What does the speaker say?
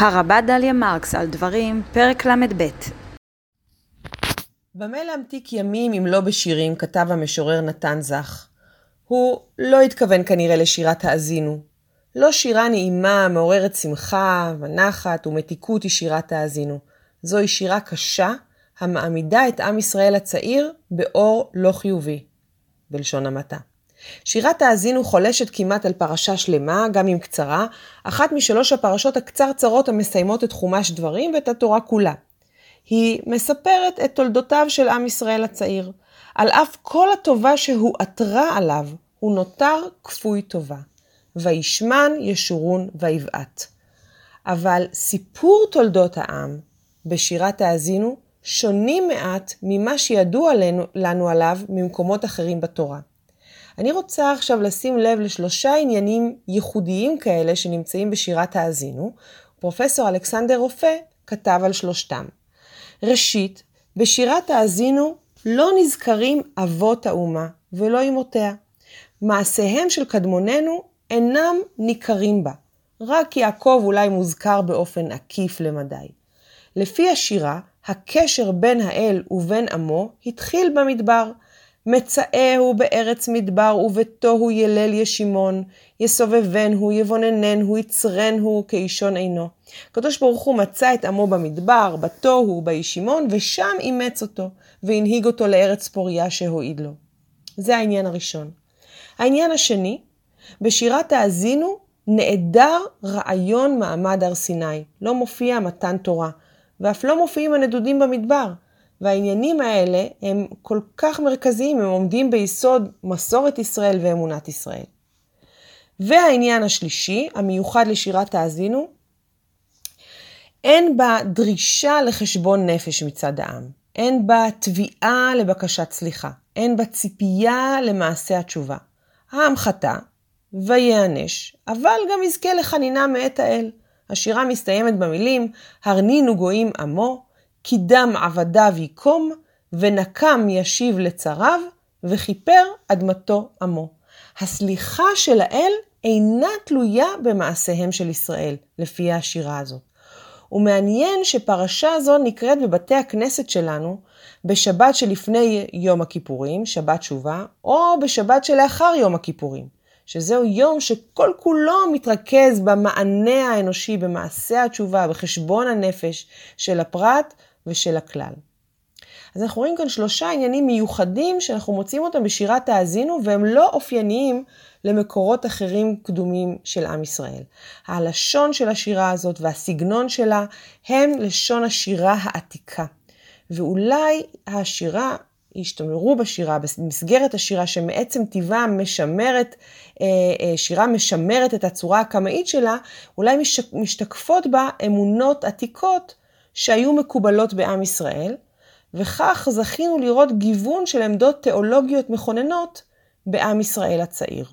הרבה דליה מרקס על דברים, פרק ל"ב. במה להמתיק ימים אם לא בשירים, כתב המשורר נתן זך. הוא לא התכוון כנראה לשירת האזינו. לא שירה נעימה, מעוררת שמחה ונחת ומתיקות היא שירת האזינו. זוהי שירה קשה, המעמידה את עם ישראל הצעיר באור לא חיובי, בלשון המעטה. שירת האזינו חולשת כמעט על פרשה שלמה, גם אם קצרה, אחת משלוש הפרשות הקצרצרות המסיימות את חומש דברים ואת התורה כולה. היא מספרת את תולדותיו של עם ישראל הצעיר. על אף כל הטובה שהועטרה עליו, הוא נותר כפוי טובה. וישמן ישורון ויבעט. אבל סיפור תולדות העם בשירת האזינו שונים מעט ממה שידוע לנו, לנו עליו ממקומות אחרים בתורה. אני רוצה עכשיו לשים לב לשלושה עניינים ייחודיים כאלה שנמצאים בשירת האזינו. פרופסור אלכסנדר רופא כתב על שלושתם. ראשית, בשירת האזינו לא נזכרים אבות האומה ולא אמותיה. מעשיהם של קדמוננו אינם ניכרים בה. רק יעקב אולי מוזכר באופן עקיף למדי. לפי השירה, הקשר בין האל ובין עמו התחיל במדבר, מצאהו בארץ מדבר, ובתוהו ילל ישימון, יסובבנו, יבונננו, יצרנו, כאישון עינו. הקדוש ברוך הוא מצא את עמו במדבר, בתוהו, בישימון, ושם אימץ אותו, והנהיג אותו לארץ פוריה שהועיד לו. זה העניין הראשון. העניין השני, בשירת האזינו נעדר רעיון מעמד הר סיני. לא מופיע מתן תורה, ואף לא מופיעים הנדודים במדבר. והעניינים האלה הם כל כך מרכזיים, הם עומדים ביסוד מסורת ישראל ואמונת ישראל. והעניין השלישי, המיוחד לשירת האזינו, אין בה דרישה לחשבון נפש מצד העם, אין בה תביעה לבקשת סליחה, אין בה ציפייה למעשה התשובה. העם חטא ויענש, אבל גם יזכה לחנינה מאת האל. השירה מסתיימת במילים, הרנינו גויים עמו, כי דם עבדיו יקום, ונקם ישיב לצריו, וכיפר אדמתו עמו. הסליחה של האל אינה תלויה במעשיהם של ישראל, לפי השירה הזאת. ומעניין שפרשה זו נקראת בבתי הכנסת שלנו בשבת שלפני יום הכיפורים, שבת תשובה, או בשבת שלאחר יום הכיפורים, שזהו יום שכל כולו מתרכז במענה האנושי, במעשה התשובה, בחשבון הנפש של הפרט ושל הכלל. אז אנחנו רואים כאן שלושה עניינים מיוחדים שאנחנו מוצאים אותם בשירת האזינו והם לא אופייניים למקורות אחרים קדומים של עם ישראל. הלשון של השירה הזאת והסגנון שלה הם לשון השירה העתיקה. ואולי השירה, השתמרו בשירה, במסגרת השירה שמעצם טבעה משמרת, אה, אה, שירה משמרת את הצורה הקמאית שלה, אולי משתקפות בה אמונות עתיקות שהיו מקובלות בעם ישראל, וכך זכינו לראות גיוון של עמדות תיאולוגיות מכוננות בעם ישראל הצעיר.